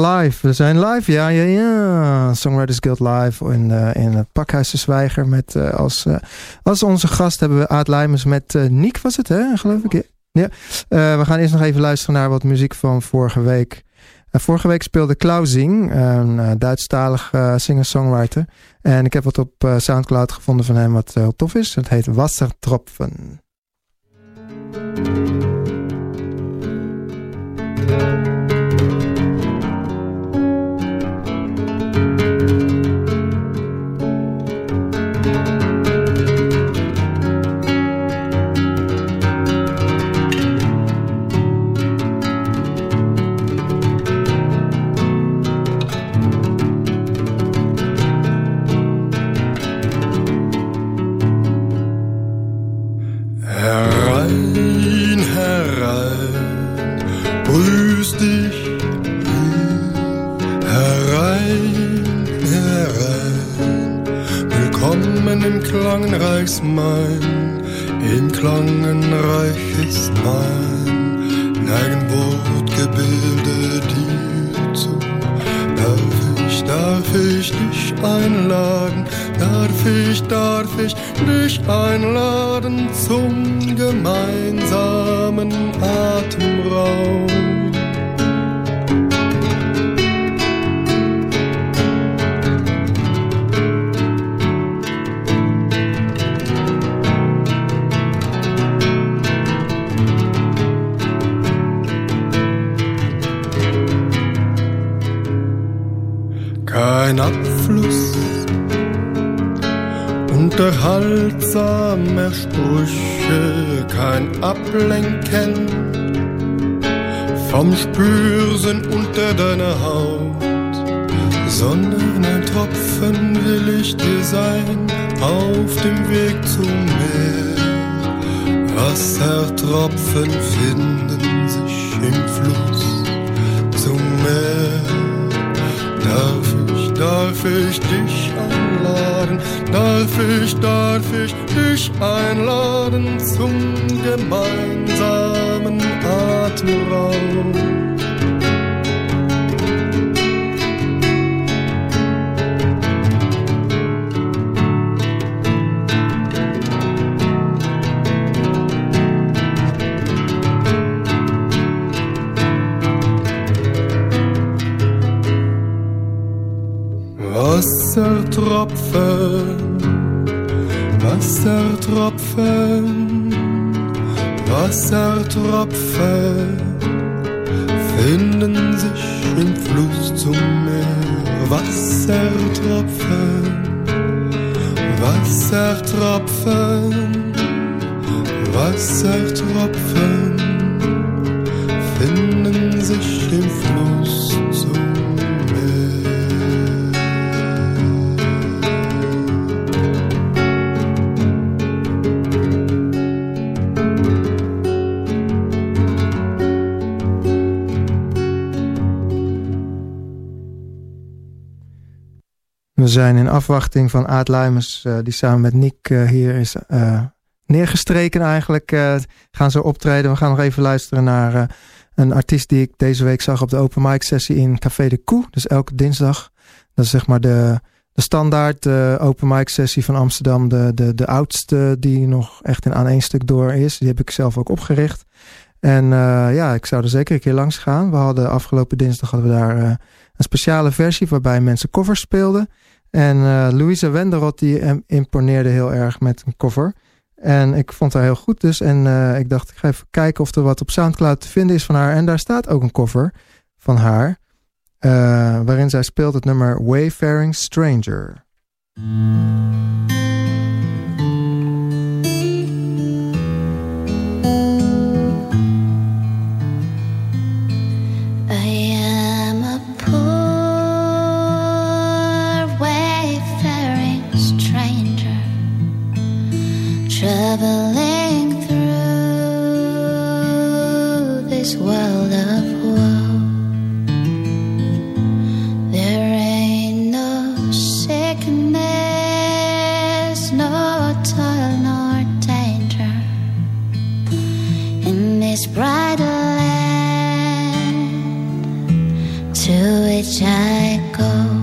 live. We zijn live, ja, ja, ja. Songwriters Guild live in, uh, in het Pakhuis de Zwijger. Met, uh, als, uh, als onze gast hebben we Aad Lijmers met Niek, was het hè, geloof ik? Ja. we gaan eerst nog even luisteren naar wat muziek van vorige week. vorige week speelde Klausing, een Duitsstalig singer-songwriter. En ik heb wat op Soundcloud gevonden van hem wat heel tof is. Het heet Wassertropfen. Mein, in Klangenreich ist mein, neigen Wortgebilde dir zu. Darf ich, darf ich dich einladen, darf ich, darf ich dich einladen zum gemeinsamen Atemraum. Kein Abfluss unterhaltsamer Sprüche, kein Ablenken vom Spürsinn unter deiner Haut, sondern ein Tropfen will ich dir sein auf dem Weg zum Meer. Wassertropfen finden sich im Fluss zum Meer. Darf ich dich einladen, darf ich, darf ich dich einladen zum gemeinsamen Atemraum. Wassertropfen, Wassertropfen, Wassertropfen finden sich im Fluss zum Meer. Wassertropfen, Wassertropfen, Wassertropfen zijn in afwachting van Aad Luimers, uh, die samen met Nick uh, hier is uh, neergestreken eigenlijk. gaan ze optreden. We gaan nog even luisteren naar een artiest die ik deze week zag op de open mic sessie in Café de Koe. Dus elke dinsdag. Dat is zeg maar de, de standaard open mic sessie van Amsterdam. De, de, de oudste die nog echt in aan één stuk door is. Die heb ik zelf ook opgericht. En ja, ik zou er zeker een keer langs gaan. We hadden afgelopen dinsdag hadden we daar een speciale versie waarbij mensen covers speelden. En uh, Louise Wenderot die imponeerde heel erg met een cover. En ik vond haar heel goed dus. En uh, ik dacht, ik ga even kijken of er wat op Soundcloud te vinden is van haar. En daar staat ook een cover van haar. Uh, waarin zij speelt het nummer Wayfaring Stranger. traveling through this world of woe. There ain't no sickness, no toil, nor danger in this bright land to which I go.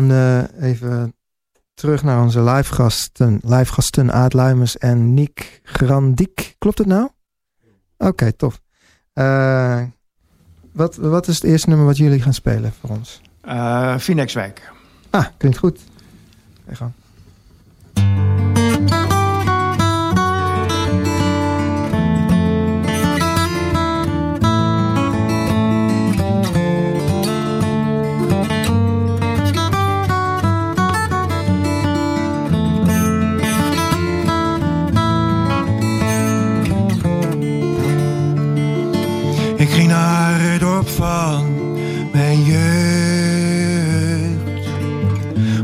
Gaan eh, even terug naar onze live gasten. Live gasten Aad Luimers en Niek Grandiek. Klopt het nou? Oké, tof. Eh, wat, wat is het eerste nummer wat jullie gaan spelen voor ons? Eh Phoenixwijk. Ah, klinkt goed. Ga van mijn jeugd.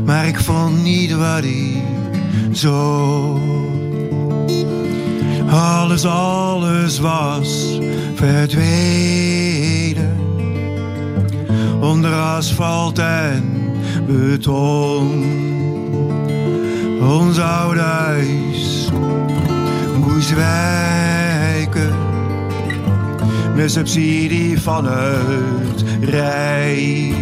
Maar ik vond niet wat ik zocht. Alles, alles was verdwenen. Onder asfalt en beton. Ons oude huis moest wijken met subsidie van het Rijk.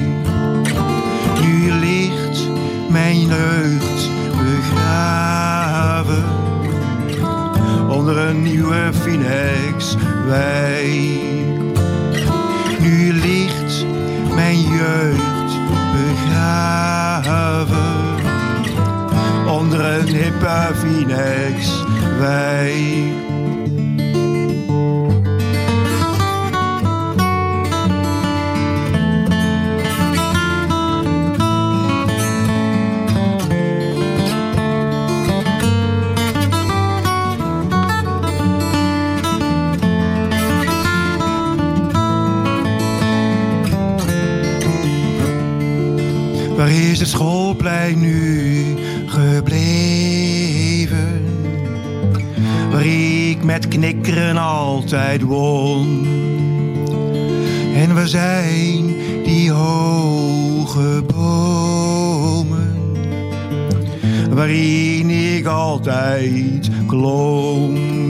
Nu ligt mijn jeugd begraven onder een nieuwe Phoenix wijk. Nu ligt mijn jeugd begraven onder een hippe Phoenix wijk. Waar is het schoolplein nu gebleven? Waar ik met knikkeren altijd won. En waar zijn die hoge bomen? Waarin ik altijd klom.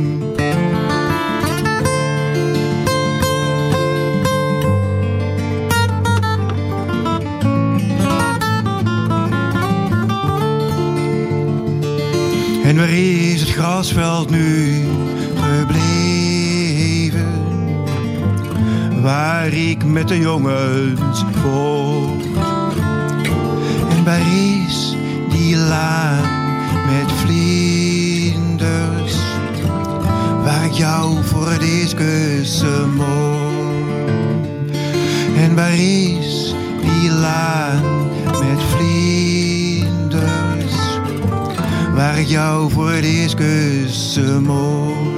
En waar is het grasveld nu gebleven? Waar ik met de jongens vocht. En waar is die laan met vlinders? Waar ik jou voor het eerst kussen mocht. En waar is die laan met vlinders? Waar ik jou voor het eerst kussen mocht.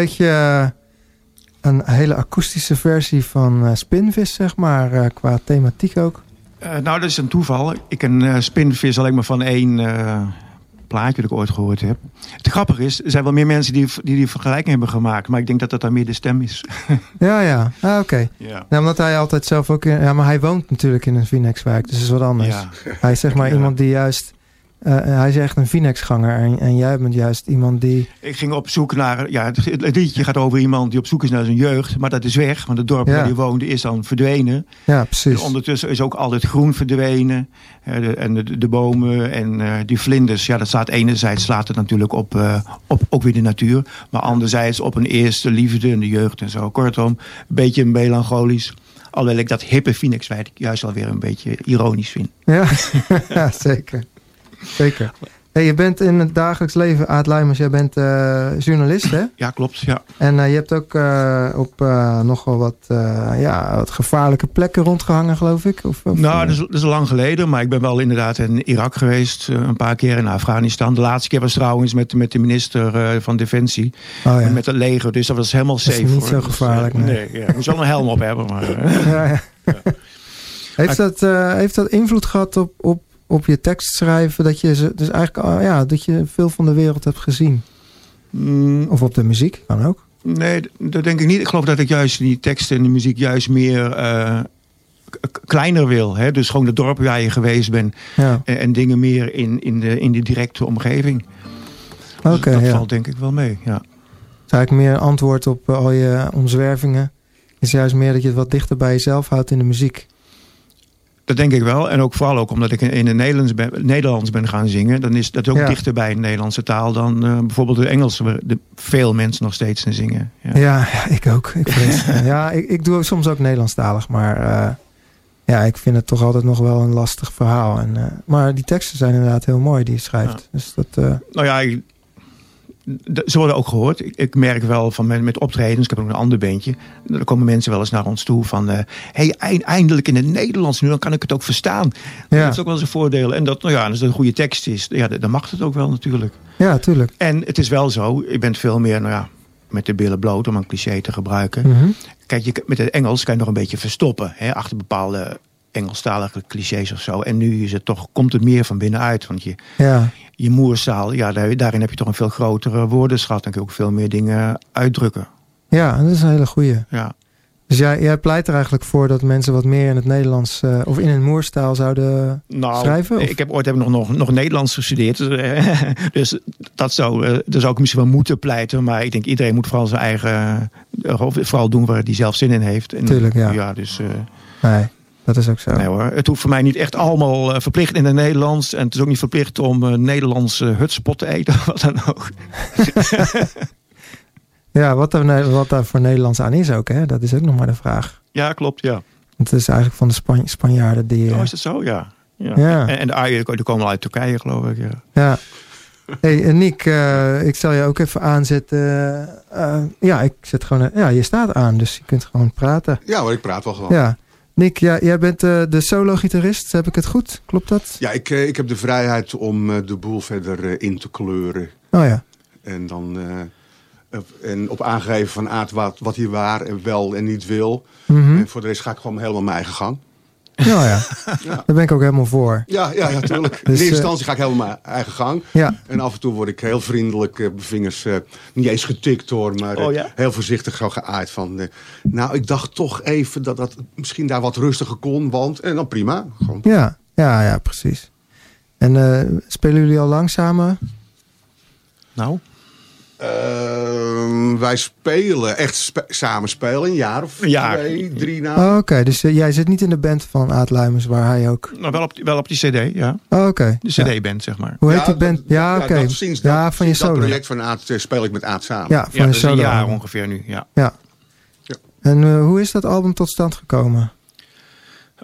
Beetje eh, een hele akoestische versie van eh, Spinvis, zeg maar, eh, qua thematiek ook. Nou, dat is een toeval. Ik ken Spinvis alleen maar van één plaatje dat ik ooit gehoord heb. Het grappige is, er zijn wel meer mensen die die, die vergelijking hebben gemaakt. Maar ik denk dat dat dan meer de stem is. Ja, ja. Ah, oké. Ja. Ja, omdat hij altijd zelf ook in... Ja, maar hij woont natuurlijk in een Phoenixwijk, dus dat is wat anders. Ja. Hij is zeg maar Ja. iemand die juist... eh, hij is echt een Phoenixganger en, en jij bent juist iemand die... Ik ging op zoek naar... Ja, het, liedje gaat over iemand die op zoek is naar zijn jeugd. Maar dat is weg, want het dorp Ja. waar hij woonde is dan verdwenen. Ja, En precies. ondertussen is ook al het groen verdwenen. eh, de, en de, de bomen en eh, die vlinders. Ja, dat staat enerzijds slaat het natuurlijk op, eh, op ook weer de natuur. Maar anderzijds op een eerste liefde en de jeugd en zo. Kortom, een beetje melancholisch. Alhoewel ik dat hippe Phoenixwijk juist alweer een beetje ironisch vind. Ja, ja zeker. Zeker. Hey, je bent in het dagelijks leven, Aad Luimers, jij bent eh, journalist, hè? Ja, klopt. Ja. En eh, je hebt ook eh, op nogal wat, ja, wat gevaarlijke plekken rondgehangen, geloof ik? Of, of, Nou, dat is, dat is lang geleden, maar ik ben wel inderdaad in Irak geweest. een paar keer in Afghanistan. De laatste keer was trouwens met, met de minister van Defensie. oh, ja. Met het leger, dus dat was helemaal is safe. niet hoor. zo Dus, eh, gevaarlijk, nee. nee. ja. Moest wel een helm op hebben, maar... ja, ja. heeft, dat, heeft dat invloed gehad op, op, op je tekstschrijven? Dat je, ze- dus eigenlijk, ah, ja, dat je veel van de wereld hebt gezien? mm, Of op de muziek, kan ook. nee, dat denk ik niet. Ik geloof dat ik juist die teksten en de muziek juist meer... eh, kleiner wil. Hè? Dus gewoon het dorp waar je geweest bent. Ja, En, en dingen meer in, in, de, in de directe omgeving. Dus oké. dat ja. valt denk ik wel mee, ja. Het is eigenlijk meer antwoord op eh, al je omzwervingen. Het is juist meer dat je het wat dichter bij jezelf houdt in de muziek. Dat denk ik wel. En ook vooral ook omdat ik in het Nederlands ben, Nederlands ben gaan zingen. Dan is dat ook Ja. dichter bij de Nederlandse taal dan eh, bijvoorbeeld de Engelse. Waar de, veel mensen nog steeds in zingen. Ja. Ja, ik ook. Ik ja, ik, ik doe soms ook Nederlandstalig, maar eh, ja, ik vind het toch altijd nog wel een lastig verhaal. En, eh, maar die teksten zijn inderdaad heel mooi die je schrijft. Dus dat, Nou ja, ik- ze worden ook gehoord. Ik, ik merk wel van met, met optredens, ik heb ook een ander bandje. Dan komen mensen wel eens naar ons toe van... eh hey, eind- eindelijk in het Nederlands nu, dan kan ik het ook verstaan. Dat heeft ook wel zijn voordelen. En dat, nou ja, als het een goede tekst is, ja, dan dan mag het ook wel natuurlijk. ja, tuurlijk. En het is wel zo, je bent veel meer, nou ja, met de billen bloot om een cliché te gebruiken. Mhm. Kijk, je, met het Engels kan je nog een beetje verstoppen. Hè, achter bepaalde Engelstalige clichés of zo. En nu is het toch, komt het meer van binnenuit. Want je, Ja, je moerstaal, ja, daar, daarin heb je toch een veel grotere woordenschat. Dan kun je ook veel meer dingen uitdrukken. ja, dat is een hele goeie. Ja, Dus jij, jij pleit er eigenlijk voor dat mensen wat meer in het Nederlands eh, of in een moerstaal zouden... nou, Schrijven, of? ik heb ooit heb nog, nog, nog Nederlands gestudeerd. dus dat zou, eh, daar zou ik misschien wel moeten pleiten. Maar ik denk iedereen moet vooral zijn eigen, eh, vooral doen waar hij zelf zin in heeft. En, Tuurlijk, ja. Ja, dus... eh, Nee, dat is ook zo. Nee hoor, het hoeft voor mij niet echt allemaal eh, verplicht in het Nederlands. En het is ook niet verplicht om eh Nederlandse hutspot te eten. Wat dan ook. Ja, wat daar, wat daar voor Nederlands aan is ook, hè? dat is ook nog maar de vraag. Ja, klopt, ja. Het is eigenlijk van de Span Spanjaarden die... Oh, eh, is dat zo? Ja. ja. Ja. En, en de uien die komen al uit Turkije, geloof ik. Ja. Ja. Hey, en Nick, eh, ik zal je ook even aanzetten. Eh, ja, ik zet gewoon. ja, je staat aan, dus je kunt gewoon praten. Ja hoor, ik praat wel gewoon. Ja. Nick, ja, jij bent eh, de solo-gitarist, heb ik het goed? Klopt dat? Ja, ik, eh, ik heb de vrijheid om eh, de boel verder in te kleuren. Oh ja. En dan op- en op aangeven van Aad wat, wat hij waar en wel en niet wil. Mhm. En voor de rest ga ik gewoon helemaal mijn eigen gang. Nou ja. Daar ben ik ook helemaal voor. Ja, ja, ja tuurlijk. in Dus, eerste eh, instantie ga ik helemaal mijn eigen gang. Ja. En af en toe word ik heel vriendelijk eh, mijn vingers, eh, niet eens getikt hoor, maar Oh, ja? heel voorzichtig zo geaaid van... eh, nou, ik dacht toch even dat dat misschien daar wat rustiger kon, want... En dan prima, gewoon. Ja, ja, ja, precies. En eh, spelen jullie al lang samen? Nou, Ehm, wij spelen, echt spe- samen spelen, een jaar of jaar. twee, drie na. Oh, Oké, dus eh, jij zit niet in de band van Aad Luimers, waar hij ook... nou wel, op, die- wel op die cd, ja. Oh, Oké. De Ja. cd-band, zeg maar. Hoe heet die dat- band? Ja, oké. dat- sinds dat, Ja, van je sinds dat solo. project van Aad eh, speel ik met Aad samen. Ja, van Ja, je is een solo. jaar ongeveer nu, ja. Ja. Ja. En eh, hoe is dat album tot stand gekomen?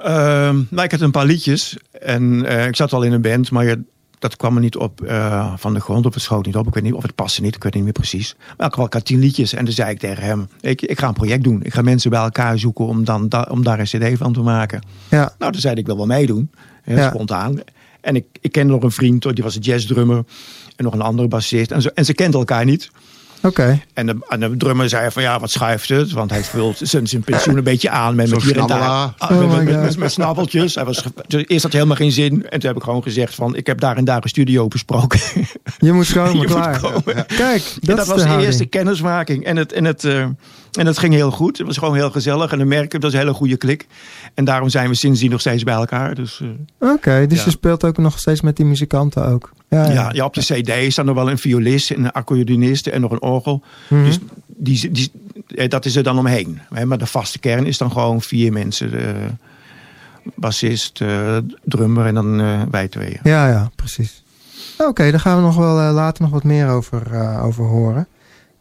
Ehm, nou, ik had een paar liedjes. En eh, ik zat al in een band, maar je- dat kwam er niet op eh, van de grond. Of het schoot niet op. Ik weet niet of het paste niet. Ik weet niet meer precies. Maar ik, ik had tien liedjes. En toen zei ik tegen hem, ik, ik ga een project doen. Ik ga mensen bij elkaar zoeken om, dan, da- om daar een cd van te maken. Ja, Nou, toen zei hij, ik wil wel meedoen. Ja. Spontaan. En ik, ik kende nog een vriend, die was een jazzdrummer. En nog een andere bassist. En, zo, en ze kenden elkaar niet. Oké. En de, en de drummer zei van ja, wat schuift het? Want hij vult zijn, zijn pensioen een beetje aan met, met hier en daar. Ah, Oh met, met, God. met, met snabbeltjes. Hij was, dus eerst had hij helemaal geen zin. En toen heb ik gewoon gezegd van ik heb daar en daar een studio besproken. Je moet komen, Je moet klaar. komen. Kijk, dat, en dat is was de eerste kennismaking. En het, en, het, eh, en het ging heel goed. Het was gewoon heel gezellig. En dan merk ik, dat was een hele goede klik. En daarom zijn we sindsdien nog steeds bij elkaar. Dus eh, Oké, dus Ja. je speelt ook nog steeds met die muzikanten ook. Ja, ja. ja, op de cd staat nog wel een violist, een accordeonist en nog een orgel. Mhm. Dus die, die, eh, dat is er dan omheen. Maar de vaste kern is dan gewoon vier mensen. De bassist, eh, drummer en dan wij tweeën. Ja, ja, precies. Oké, daar gaan we nog wel later nog wat meer over, over horen.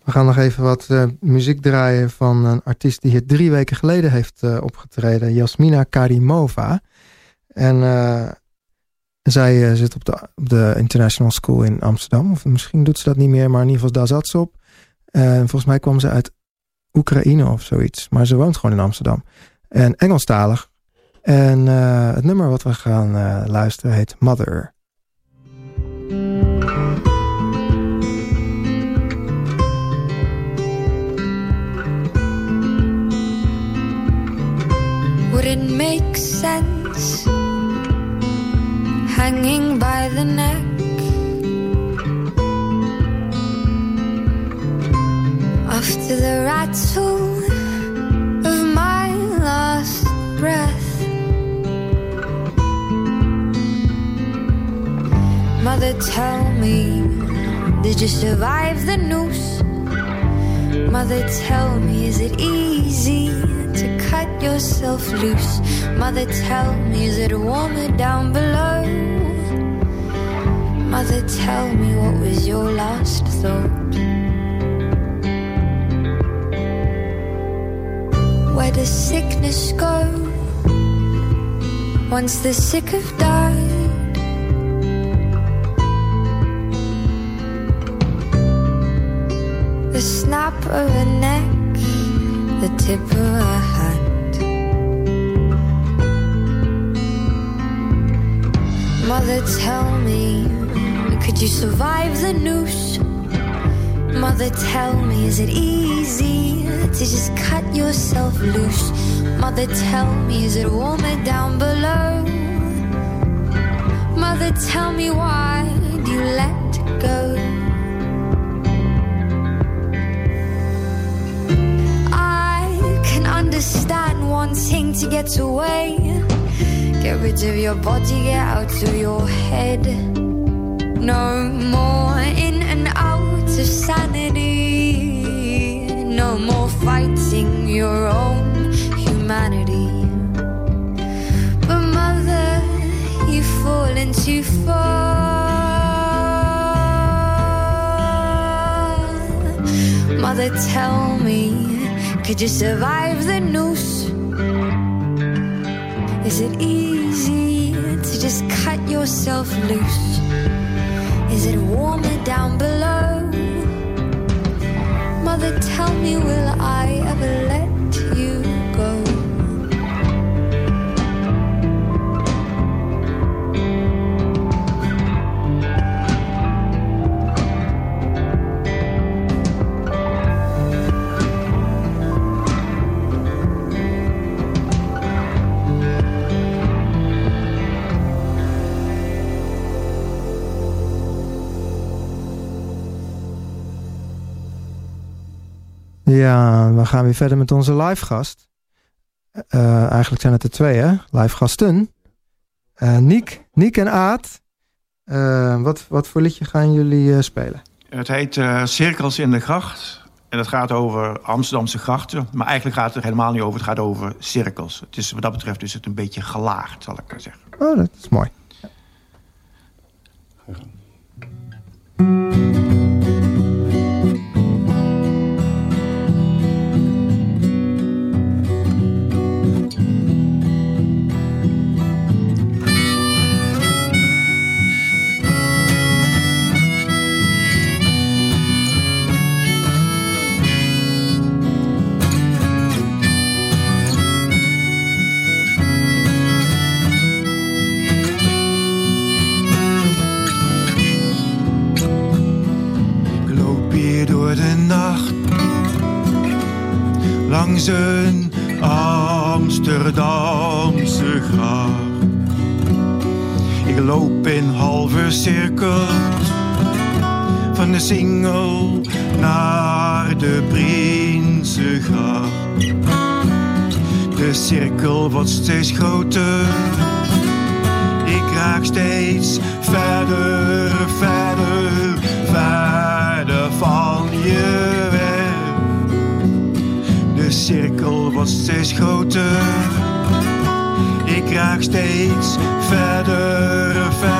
We gaan nog even wat eh, muziek draaien van een artiest die hier drie weken geleden heeft eh, opgetreden. Jasmina Karimova. En eh, zij zit op de, op de International School in Amsterdam. Of misschien doet ze dat niet meer, maar in ieder geval daar zat ze op. En volgens mij kwam ze uit Oekraïne of zoiets. Maar ze woont gewoon in Amsterdam. En Engelstalig. En het nummer wat we gaan luisteren heet Mother. Make sense hanging by the neck? After the rattle of my last breath, Mother, tell me, did you survive the noose? Mother, tell me, is it easy cut yourself loose? Mother, tell me, is it warmer down below? Mother, tell me, what was your last thought? Where does sickness go once the sick have died? The snap of a neck, the tip of a Mother, tell me, could you survive the noose? Mother, tell me, is it easy to just cut yourself loose? Mother, tell me, is it warmer down below? Mother, tell me, why do you let go? I can understand wanting to get away. Get rid of your body, get out of your head. No more in and out of sanity. No more fighting your own humanity. But, mother, you've fallen too far. Mother, tell me, could you survive the noose? Is it easy to just cut yourself loose? Is it warmer down below? Mother, tell me, will I ever let Ja, we gaan weer verder met onze live gast. Eh, eigenlijk zijn het er twee, hè? Live gasten. Eh Niek, Niek en Aad. Eh, wat, wat voor liedje gaan jullie eh, spelen? Het heet eh, Cirkels in de Gracht. En het gaat over Amsterdamse grachten. Maar eigenlijk gaat het er helemaal niet over. Het gaat over cirkels. Het is, wat dat betreft is het een beetje gelaagd, zal ik maar zeggen. Oh, dat is mooi. Ik Amsterdamse gracht. Ik loop in halve cirkels van de Singel naar de Prinsengracht. De cirkel wordt steeds groter. Ik raak steeds verder, verder, verder van je wordt steeds groter. Ik raak steeds verder, verder,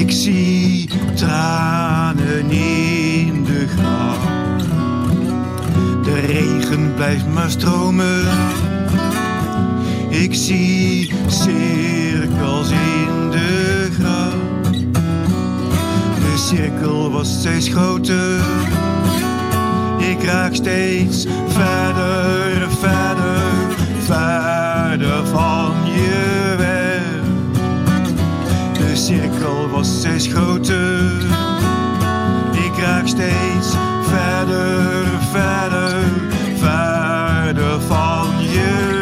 Ik zie tranen in de gracht. De regen blijft maar stromen. Ik zie cirkels in de gracht. De cirkel wordt steeds groter. Ik raak steeds verder, verder, verder van je Cirkel wordt steeds groter. Ik raak steeds verder, verder, verder van je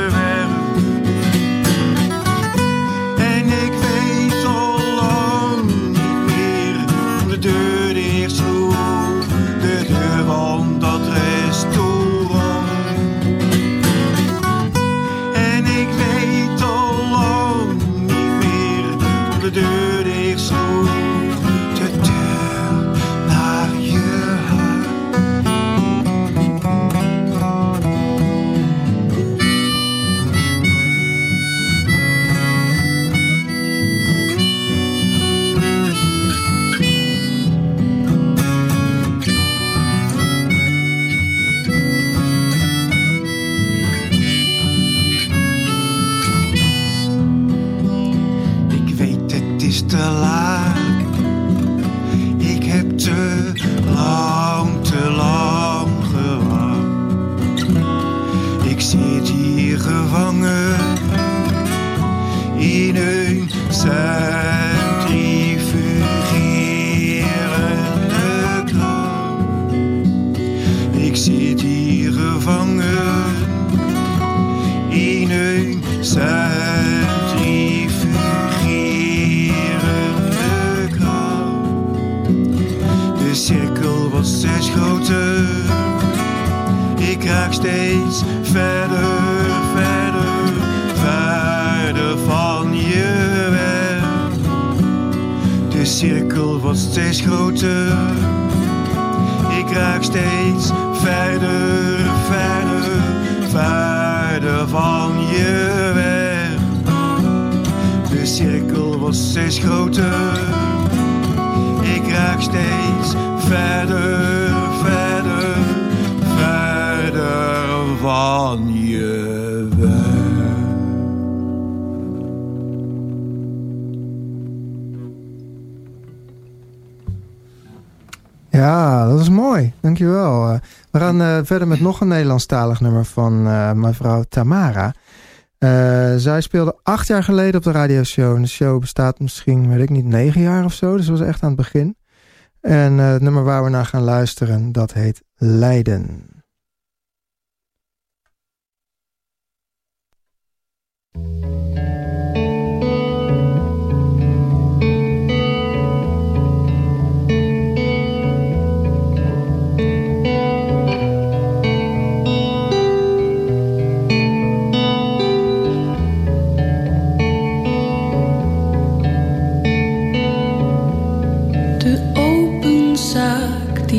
Dankjewel. Uh, we gaan uh, verder met nog een Nederlandstalig nummer van uh, mevrouw Tamara. zij speelde acht jaar geleden op de radioshow. En de show bestaat misschien, weet ik niet, negen jaar of zo. Dus dat was echt aan het begin. En het nummer waar we naar gaan luisteren, dat heet Leiden.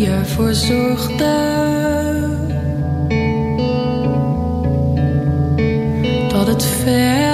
Ervoor zorgde. Dat het veld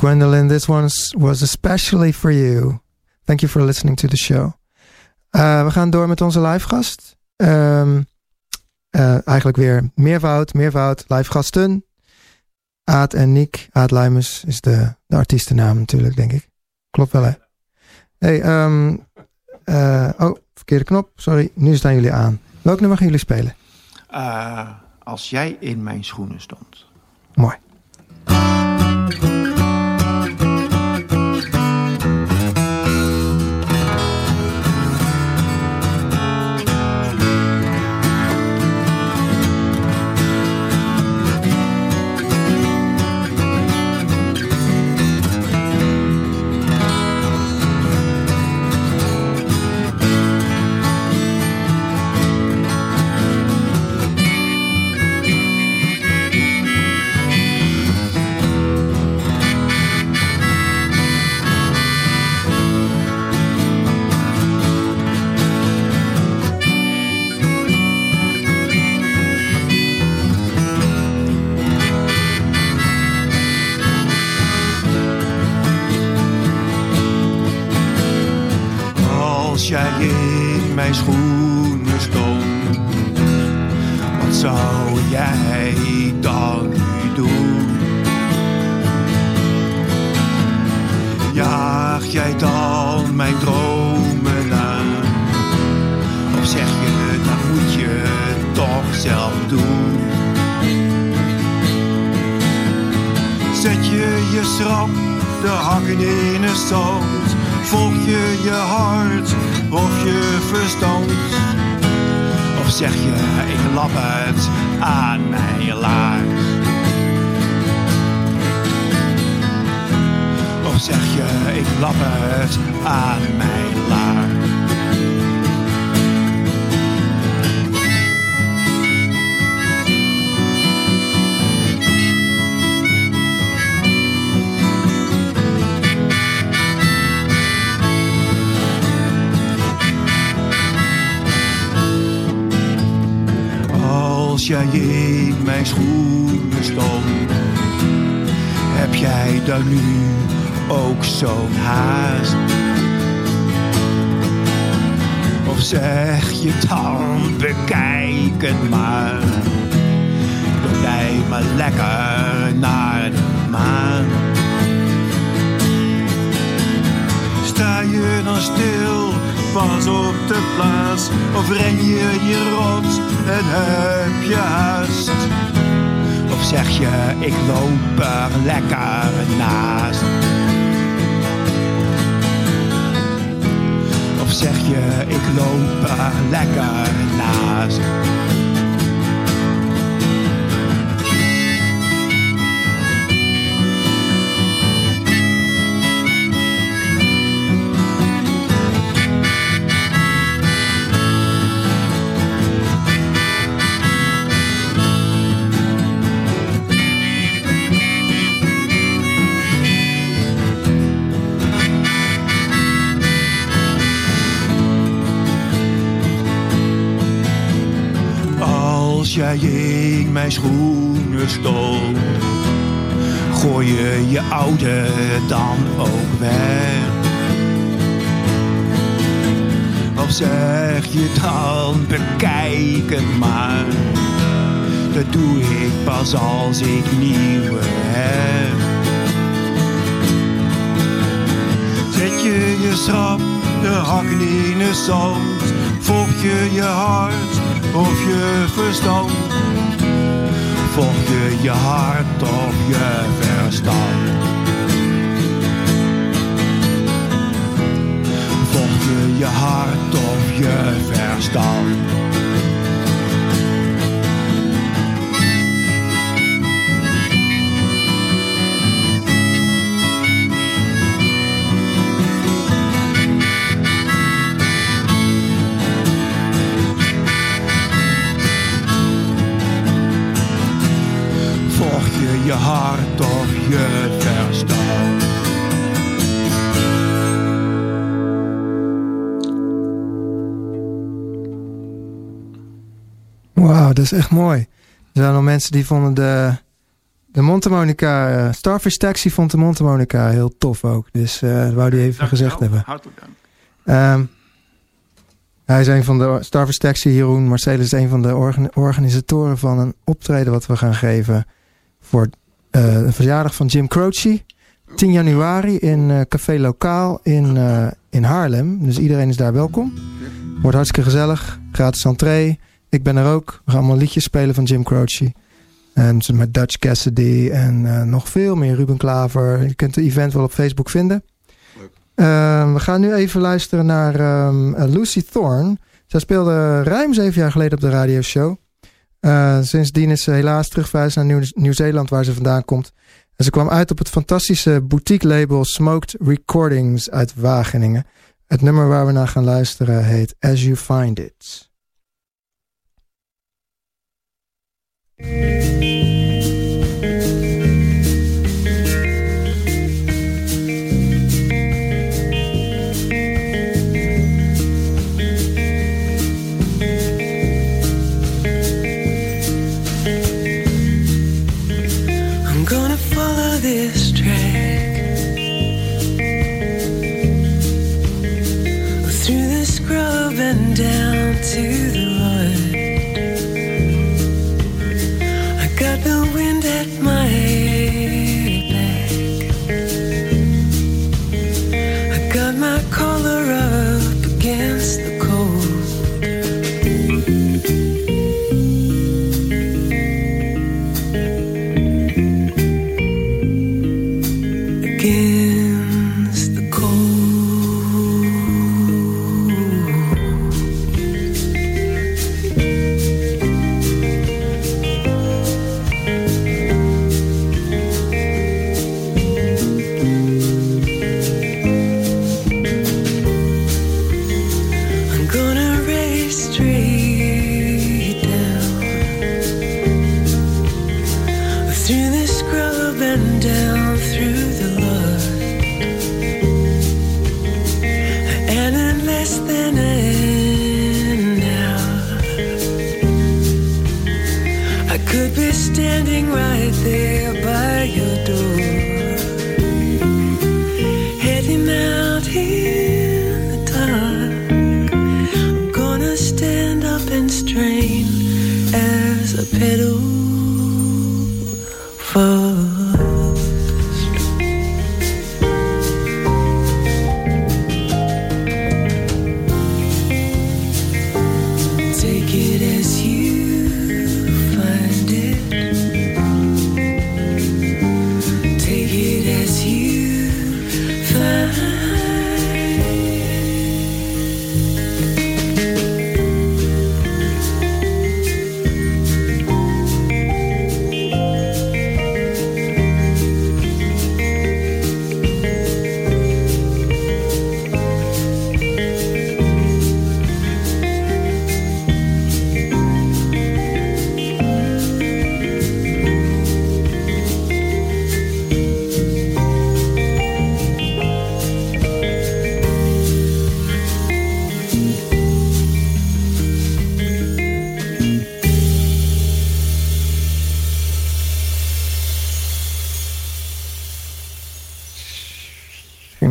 Gwendolyn, this one was especially for you. Thank you for listening to the show. Uh, we gaan door met onze live gast. Um, uh, eigenlijk weer meervoud, meervoud, live gasten. Aad en Nick. Aad Luimers is de, de artiestennaam natuurlijk, denk ik. Klopt wel, hè? Hey, um, uh, oh, verkeerde knop. Sorry, nu staan jullie aan. Welk nummer gaan jullie spelen? als jij in mijn schoenen stond. Mooi. In mijn schoenen stond, wat zou jij dan nu doen? Jaag jij dan mijn dromen aan? Of zeg je, dat moet je toch zelf doen? Zet je je schrap de hakken in het zand? Volg je je hart of je verstand? Of zeg je, ik lap het aan mijn laars? Of zeg je, ik lap het aan mijn laars? Jij in mijn schoenen stond, heb jij dan nu ook zo'n haast? Of zeg je dan, bekijk het maar, blijf maar lekker naar de maan. Sta je dan stil, pas op de plaats, of ren je je rot en heb je haast? Of zeg je, ik loop er lekker naast? Of zeg je, ik loop er lekker naast? In mijn schoenen stond, gooi je je oude dan ook weg. Of zeg je dan, bekijk het maar. Dat doe ik pas als ik nieuwe heb. Zet je je schrap, de hakken in het zand. Volg je je hart of je verstand? Volg je je hart of je verstand? Volg je je hart of je verstand? Wauw, dat is echt mooi. Er zijn nog mensen die vonden de, de Montemonica, eh, Starfish Taxi vond de Montemonica heel tof ook. Dus dat wou die even gezegd hebben. Hartelijk dank. Ehm, hij is een van de Starfish Taxi, Jeroen. Marcellus is een van de organ- organisatoren van een optreden wat we gaan geven voor eh, de verjaardag van Jim Croce. 10 januari in eh, Café Lokaal in, in Haarlem. Dus iedereen is daar welkom. Wordt hartstikke gezellig. Gratis entree. Ik ben er ook. We gaan allemaal liedjes spelen van Jim Croce. En met Dutch Cassidy en eh, nog veel meer. Ruben Klaver. Je kunt het event wel op Facebook vinden. Ehm, we gaan nu even luisteren naar ehm, eh, Lucy Thorne. Zij speelde ruim zeven jaar geleden op de radioshow. Eh, sindsdien is ze helaas terugverhuisd naar Nieuw- Nieuw-Zeeland, waar ze vandaan komt. En ze kwam uit op het fantastische boutique label Smoked Recordings uit Wageningen. Het nummer waar we naar gaan luisteren heet As You Find It. Música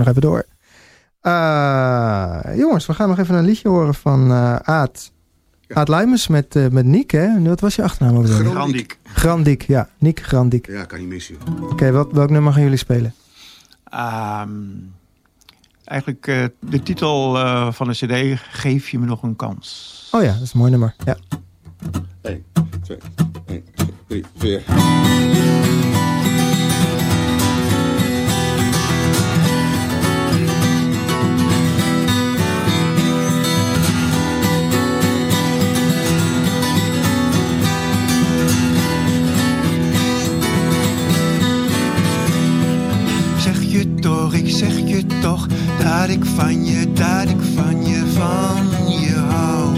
nog even door. Eh, jongens, we gaan nog even een liedje horen van eh Aad. Ja. Aad Lijmers met, eh met Niek, hè? Wat was je achternaam? ook alweer? Grandiek. Grandiek, ja. Niek Grandiek. Ja, kan niet missen. Oké, wat, welk nummer gaan jullie spelen? Ehm, eigenlijk eh, de titel eh, van de cd, Geef je me nog een kans. Oh ja, dat is een mooi nummer. Ja. 1, 2, 1, 3, 4. Je toch, ik zeg je toch dat ik van je, dat ik van je, van je hou,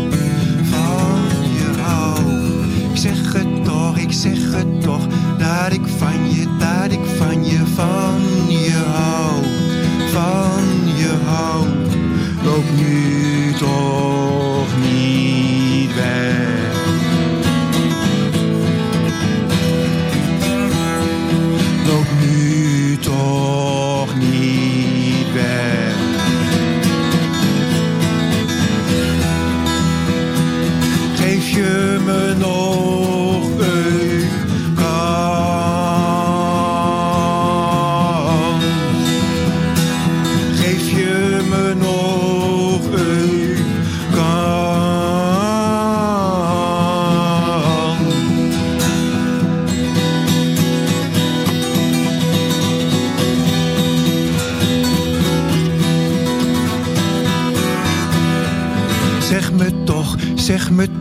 van je hou. Ik zeg het toch, ik zeg het toch dat ik van je, dat ik van je, van je hou, van je hou. Loop nu toch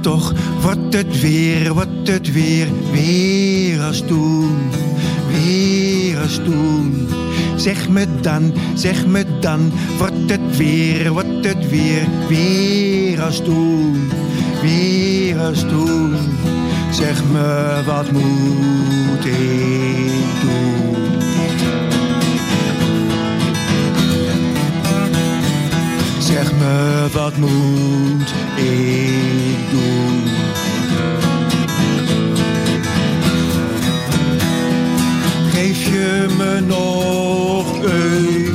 toch, wordt het weer, wordt het weer, weer als toen, weer als toen. Zeg me dan, zeg me dan, wordt het weer, wordt het weer, weer als toen, weer als toen. Zeg me, wat moet ik doen? Zeg me, wat moet Geef je me nog een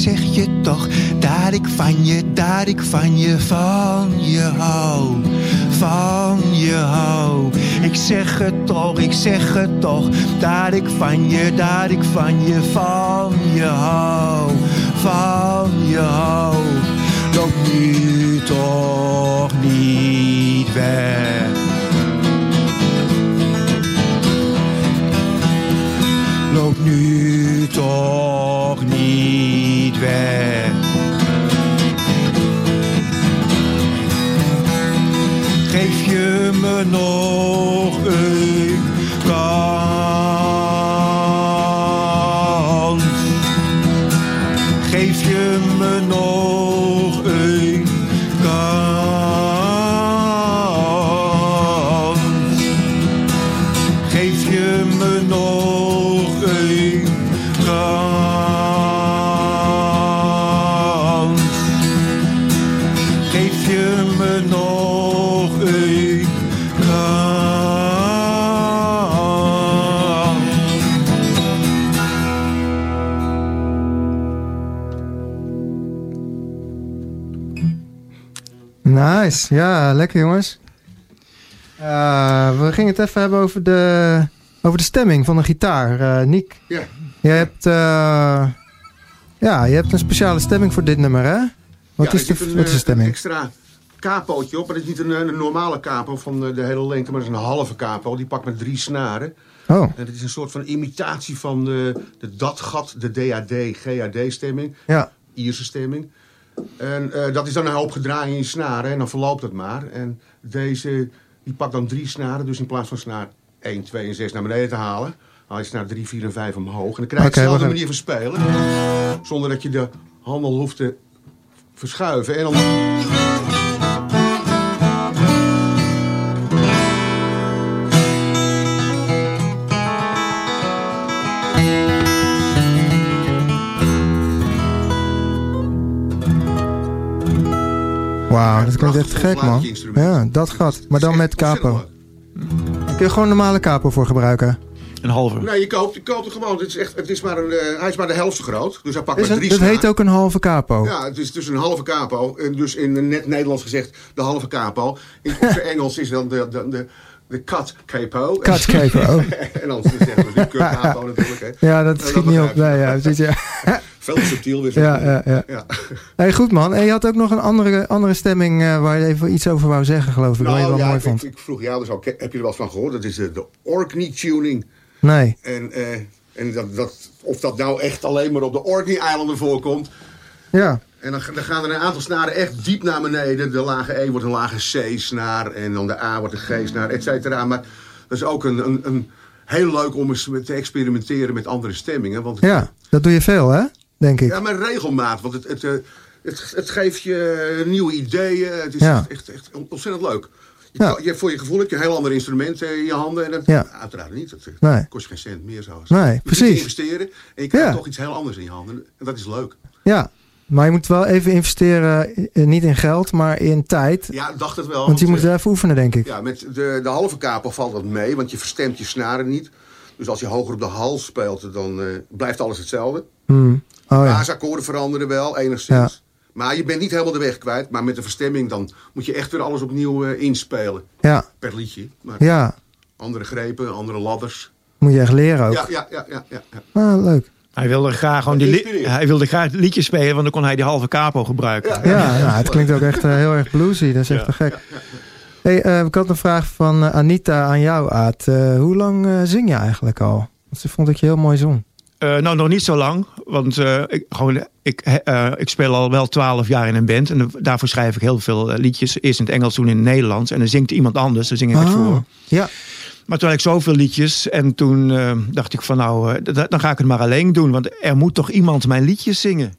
zeg je toch, dat ik van je, dat ik van je, van je hou, van je hou. Ik zeg het toch, ik zeg het toch, dat ik van je, dat ik van je, van je hou, van je Nice. Ja, lekker jongens. Eh, we gingen het even hebben over de, over de stemming van de gitaar. Eh Niek, Ja. jij hebt, eh, ja, je hebt een speciale stemming voor dit nummer, hè? Wat, Ja, is, de, een, wat is de stemming? Een extra capootje op. Maar dat is niet een, een normale capo van de hele lengte, maar dat is een halve capo. Die pakt met drie snaren. Oh, En het is een soort van imitatie van de, de DAT-gat, de DAD, GAD-stemming. ja. Ierse stemming. En eh, dat is dan een hoop gedraaid in je snaren en dan verloopt het maar. En deze, die pakt dan drie snaren, dus in plaats van snaar 1, 2 en 6 naar beneden te halen, haal je snaar 3, 4 en 5 omhoog. En dan krijg je dezelfde manier van spelen, zonder dat je de handel hoeft te verschuiven. En dan... klinkt echt gek, man. Ja, dat gat. Maar dan met capo. kun je gewoon een normale capo voor gebruiken. Een halve. Nee, je koopt, je koopt het gewoon. Het is echt, het is maar een, eh, hij is maar de helft zo groot. Dus hij pakt Is maar een, drie dat snaren. heet ook een halve capo. Ja, het is dus een halve capo. En dus in net Nederlands gezegd de halve capo. In het Engels is dan de, de, de, de cut capo. Cut capo. en dan zeggen we de capo natuurlijk. Hè. Ja, dat Nou, schiet niet op. Nee, ja, precies, ja. Veel subtiel weer. Ja, ja, ja. ja. Hey, goed man. En je had ook nog een andere, andere stemming eh, waar je even iets over wou zeggen, geloof ik. wat je Nou, wel ja, mooi ik, vond. ik vroeg jou dus al, heb je er wel van gehoord? Dat is de, de Orkney tuning. Nee. En, eh, en dat, dat, of dat nou echt alleen maar op de Orkney-eilanden voorkomt. Ja. En dan, dan gaan er een aantal snaren echt diep naar beneden. De lage E wordt een lage C-snaar. En dan de A wordt een G-snaar, et cetera. Maar dat is ook een, een, een heel leuk om eens te experimenteren met andere stemmingen. Want het- Ja, dat doe je veel, hè? Denk ik. ja, maar regelmaat. Want het, het, eh, het, het geeft je nieuwe ideeën. Het is Ja. echt, echt ontzettend leuk. Je, Ja. je hebt voor je gevoel heb je een heel ander instrument in je handen. En dat, Ja. Uiteraard niet. Dat eh, Nee. kost je geen cent meer zo. Nee, je moet precies. investeren en je krijgt Ja. toch iets heel anders in je handen. En dat is leuk. Ja. Maar je moet wel even investeren, eh, niet in geld, maar in tijd. Ja, dacht het wel. Want je eh, moet even oefenen, denk ik. Ja, met de, de halve kapo valt dat mee, want je verstemt je snaren niet. Dus als je hoger op de hals speelt, dan eh, blijft alles hetzelfde. Hmm. Oh ja. baasakkoorden veranderen wel, enigszins. Maar je bent niet helemaal de weg kwijt. Maar met de verstemming dan moet je echt weer alles opnieuw eh, inspelen. Ja. Per liedje. Maar Ja. andere grepen, andere ladders. Moet je echt leren ook. Ja, ja, ja, ja, ja. ja. Ah, leuk. Hij wilde graag gewoon die hij wilde graag liedjes spelen, want dan kon hij die halve capo gebruiken. Ja. Ja, nou, het klinkt ook echt eh, heel erg bluesy. Dat is echt Ja. te gek. Hey, eh, ik had een vraag van eh, Anita aan jou, Aad. Eh, hoe lang eh, zing je eigenlijk al? Want ze vond dat je heel mooi zong. Eh, nou, nog niet zo lang. Want eh, ik, gewoon, ik, eh, ik speel al wel twaalf jaar in een band. En daarvoor schrijf ik heel veel liedjes. Eerst in het Engels, toen in het Nederlands. En dan zingt iemand anders, dan zing ik het Ah, voor. Ja, Maar toen had ik zoveel liedjes. En toen eh, dacht ik van nou, eh, dan ga ik het maar alleen doen. Want er moet toch iemand mijn liedjes zingen.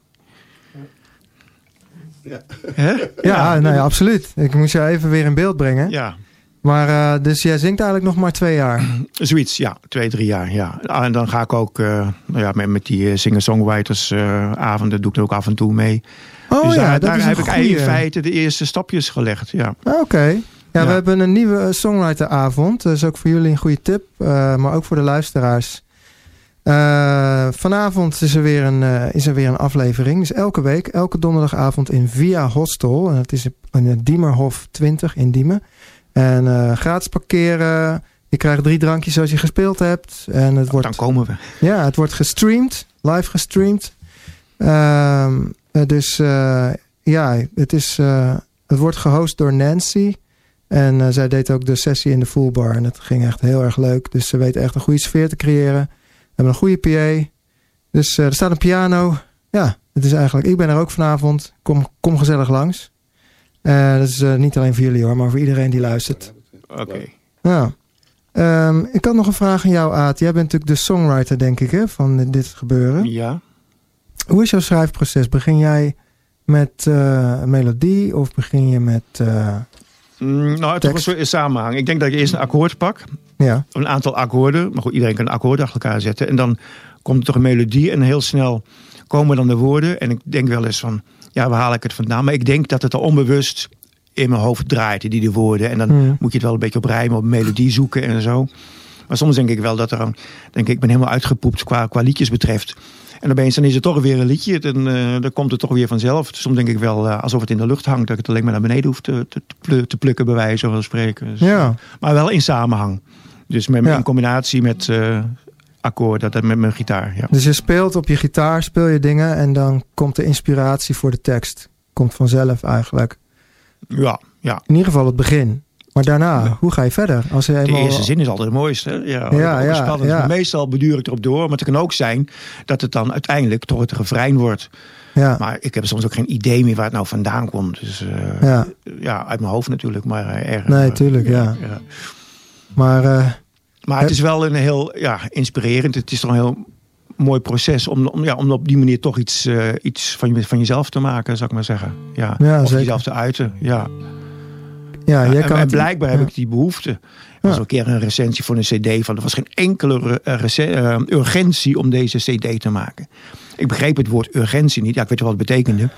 Ja. Hè? ja, nou ja, absoluut. Ik moest jou even weer in beeld brengen. Ja, Maar eh, dus jij zingt eigenlijk nog maar twee jaar. zoiets. Ja, twee, drie jaar. Ja. Ah, En dan ga ik ook eh, nou ja, met, met die eh, singer-songwriters eh, avonden doe ik er ook af en toe mee. Oh dus ja, daar, dat daar is heb een ik eigenlijk in feite de eerste stapjes gelegd. Ja. Ah, Oké. Ja. we hebben een nieuwe eh, songwriteravond. Dat is ook voor jullie een goede tip. eh, maar ook voor de luisteraars. Eh, vanavond is er, weer een, is er weer een aflevering. Dus elke week, elke donderdagavond in Via Hostel. En het is in het Diemerhof 20 in Diemen. En eh, gratis parkeren. Je krijgt drie drankjes als je gespeeld hebt. En het wordt, Dan komen we. ja, het wordt gestreamd. Live gestreamd. Ehm, eh, dus ja, het, is, het wordt gehost door Nancy. En eh, zij deed ook de sessie in de fullbar. En dat ging echt heel erg leuk. Dus ze weet echt een goede sfeer te creëren. We hebben een goede PA. Dus eh, er staat een piano. Ja, het is eigenlijk... Ik ben er ook vanavond. Kom, kom gezellig langs. Eh, dat is niet alleen voor jullie hoor, maar voor iedereen die luistert. Oké. Ja. Ehm, ik had nog een vraag aan jou, Aad. Jij bent natuurlijk de songwriter, denk ik, hè, van dit gebeuren. Ja. Hoe is jouw schrijfproces? Begin jij met een melodie of begin je met... Mm, nou, het was een samenhang. Ik denk dat je eerst een akkoord pak. ja, Een aantal akkoorden. Maar goed, iedereen kan een akkoord achter elkaar zetten. En dan komt er toch een melodie. En heel snel komen dan de woorden. En ik denk wel eens van, ja, waar haal ik het vandaan? Maar ik denk dat het al onbewust in mijn hoofd draait, die de woorden. En dan Hmm. moet je het wel een beetje op rijmen, op melodie zoeken en zo. Maar soms denk ik wel dat er een, denk ik, ik ben helemaal uitgepoept qua, qua liedjes betreft. En opeens dan is het toch weer een liedje. Dan, eh, dan komt het toch weer vanzelf. Soms denk ik wel eh, alsof het in de lucht hangt. Dat ik het alleen maar naar beneden hoef te, te, te plu- te plukken, bij wijze van spreken. Dus, ja. Maar wel in samenhang. Dus met, Ja. in combinatie met eh akkoorden, dat met mijn gitaar. Ja. Dus je speelt op je gitaar, speel je dingen en dan komt de inspiratie voor de tekst. Komt vanzelf eigenlijk. ja, ja. In ieder geval het begin. Maar daarna, hoe ga je verder? Als je De eerste zin is altijd het mooiste. Ja, Ja, Meestal beduur ik erop door. Maar het kan ook zijn dat het dan uiteindelijk toch het refrein wordt. Ja, Maar ik heb soms ook geen idee meer waar het nou vandaan komt. Dus eh, ja. ja, uit mijn hoofd natuurlijk. Maar eh, erg. Nee, eh, tuurlijk, ja. ja. Maar Maar het is wel een heel ja, inspirerend. Het is toch een heel mooi proces om, om, ja, om op die manier toch iets, iets van, je, van jezelf te maken, zou ik maar zeggen. Ja, Ja, of zeker. jezelf te uiten. Ja. Ja, jij Ja, kan en, blijkbaar heb ik die behoefte. Er was Ja. een keer een recensie voor een cd van... er was geen enkele eh, eh, urgentie om deze cd te maken. Ik begreep het woord urgentie niet. Ja, ik weet wel wat het betekende.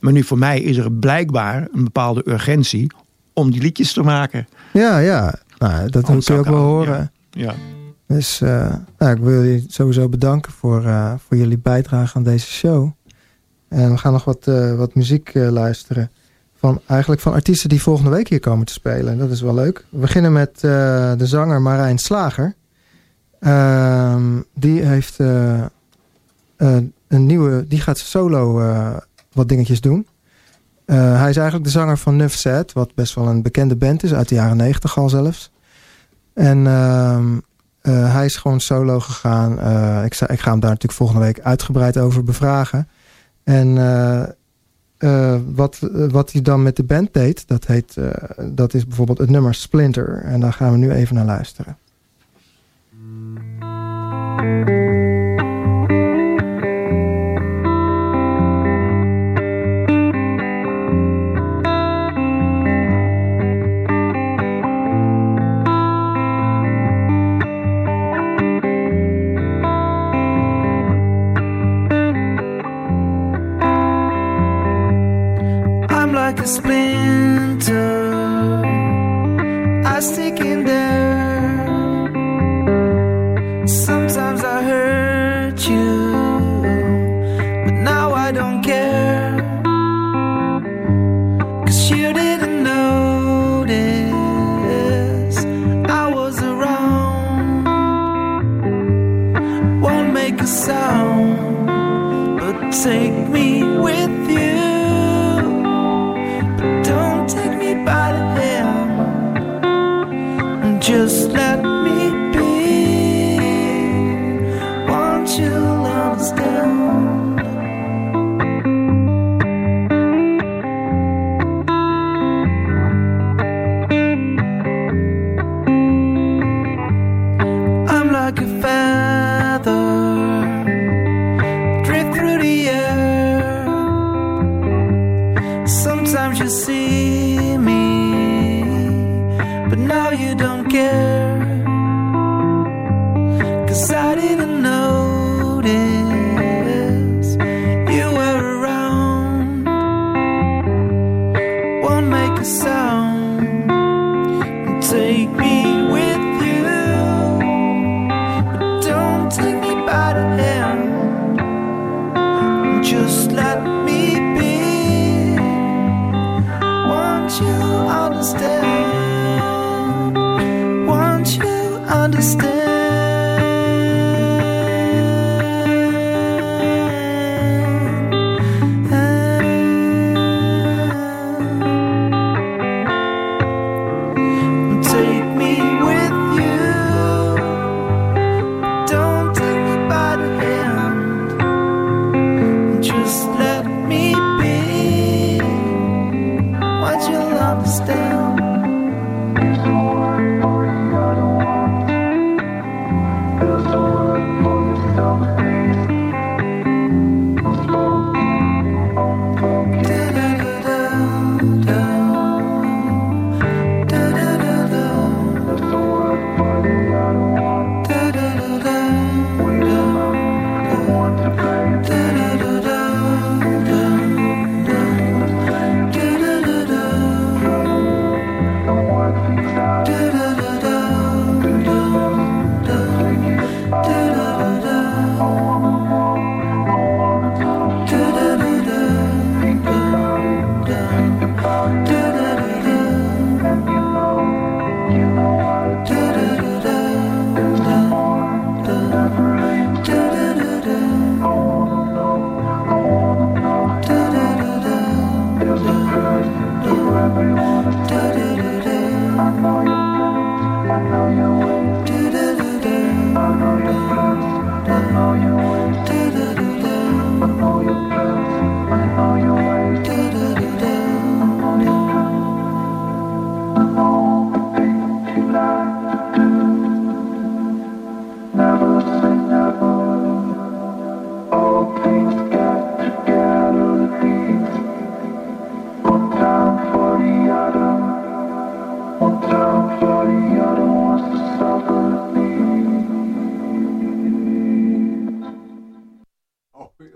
Maar nu voor mij is er blijkbaar een bepaalde urgentie... om die liedjes te maken. Ja, ja. Nou, dat kun je ook wel al- horen. Ja. Dus eh, nou, ik wil je sowieso bedanken voor, voor jullie bijdrage aan deze show. En we gaan nog wat, wat muziek luisteren. Van, eigenlijk van artiesten die volgende week hier komen te spelen. En dat is wel leuk. We beginnen met eh, de zanger Marijn Slager. Ehm, die heeft eh, eh, een nieuwe... Die gaat solo wat dingetjes doen. Hij is eigenlijk de zanger van Nuff Set. Wat best wel een bekende band is. Uit de jaren negentig al zelfs. En... ehm, eh, hij is gewoon solo gegaan. Ik, ik ga hem daar natuurlijk volgende week uitgebreid over bevragen. En eh, wat, eh, wat hij dan met de band deed, dat, heet, eh, dat is bijvoorbeeld het nummer Splinter. En daar gaan we nu even naar luisteren.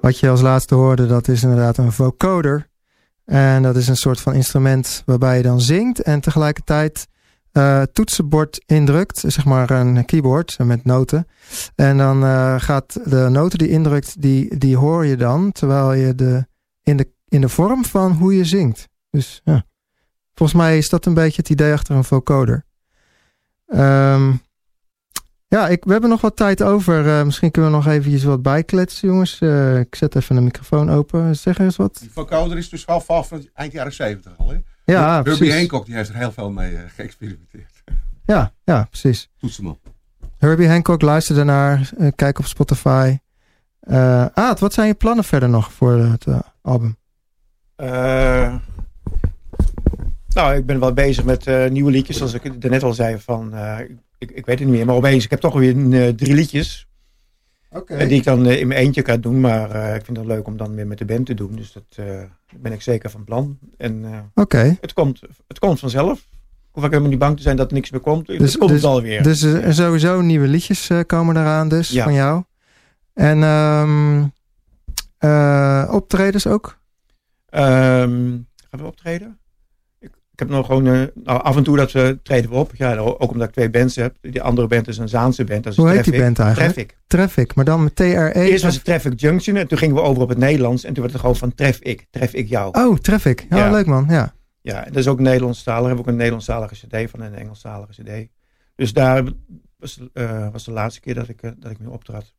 Wat je als laatste hoorde, dat is inderdaad een vocoder. En dat is een soort van instrument waarbij je dan zingt en tegelijkertijd eh, toetsenbord indrukt. Zeg maar een keyboard met noten. En dan eh, gaat de noten die indrukt, die, die hoor je dan terwijl je de, in, de, in de vorm van hoe je zingt. Dus ja. Volgens mij is dat een beetje het idee achter een vocoder. Ehm, ja, ik, we hebben nog wat tijd over. Eh, misschien kunnen we nog eventjes wat bijkletsen, jongens. Eh, ik zet even de microfoon open. Zeg eens wat. Die vocoder is dus wel van van eind jaren 70 al. Hè? Ja, Herbie precies. Hancock die heeft er heel veel mee eh, geëxperimenteerd. Ja, ja, precies. Toetsenman. Herbie Hancock, luister daarnaar. Kijk op Spotify. Eh Aad, wat zijn je plannen verder nog voor het album? Eh, nou, ik ben wel bezig met eh, nieuwe liedjes. Zoals ik er net al zei, van, eh, ik, ik weet het niet meer. Maar opeens, ik heb toch weer eh, drie liedjes. Die ik dan in mijn eentje kan doen. Maar ik vind het leuk om dan weer met de band te doen. Dus dat ben ik zeker van plan. En Oké. het, komt, het komt vanzelf. Hoef ik helemaal niet bang te zijn dat er niks meer komt. Dus- het komt dus- het alweer. Dus er sowieso nieuwe liedjes komen eraan dus Ja. van jou. En eh, optredens ook? Ehm, gaan we optreden? Ik, heb nog gewoon, eh, nou, af en toe dat we treden we op. Ja, ook omdat ik twee bands heb. Die andere band is een Zaanse band. Dat is Hoe heet die Traffic. band eigenlijk? Traffic. Traffic, maar dan met TRE. Eerst was het Traffic Junction en toen gingen we over op het Nederlands. En toen werd het gewoon van Tref ik, Tref ik jou. Oh, Traffic. Ja, Ja. leuk man. Ja. Ja, en dat is ook Nederlandstalig. We hebben ook een Nederlandstalige cd van en een Engelstalige cd. Dus daar was, eh, was de laatste keer dat ik, eh, dat ik mee optrad.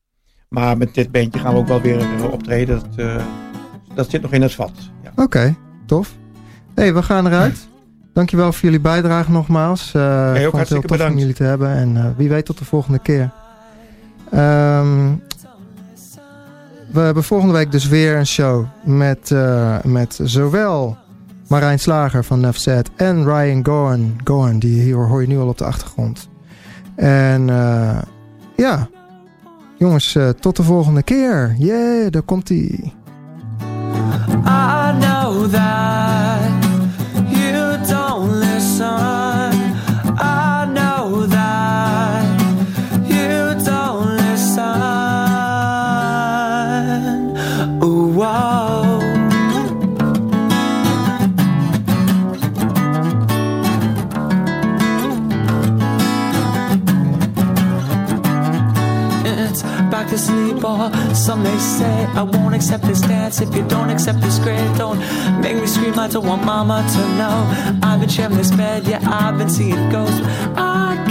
Maar met dit bandje gaan we ook wel weer optreden. Dat, dat zit nog in het vat. Ja. Oké, tof. hey, we gaan eruit. Dankjewel voor jullie bijdrage nogmaals. Eh ik vond het heel hartstikke tof om bedankt. jullie te hebben. En eh, wie weet tot de volgende keer. Ehm, we hebben volgende week dus weer een show met, eh, met zowel Marijn Slager van Nefzet en Ryan Gorn. Gorn, die hier hoor je nu al op de achtergrond. En eh, ja, jongens, eh, tot de volgende keer. Yeah, daar komt ie. I know that accept this dance if you don't accept this grade. Don't make me scream, I don't want mama to know. I've been sharing this bed, yeah, I've been seeing ghosts. I.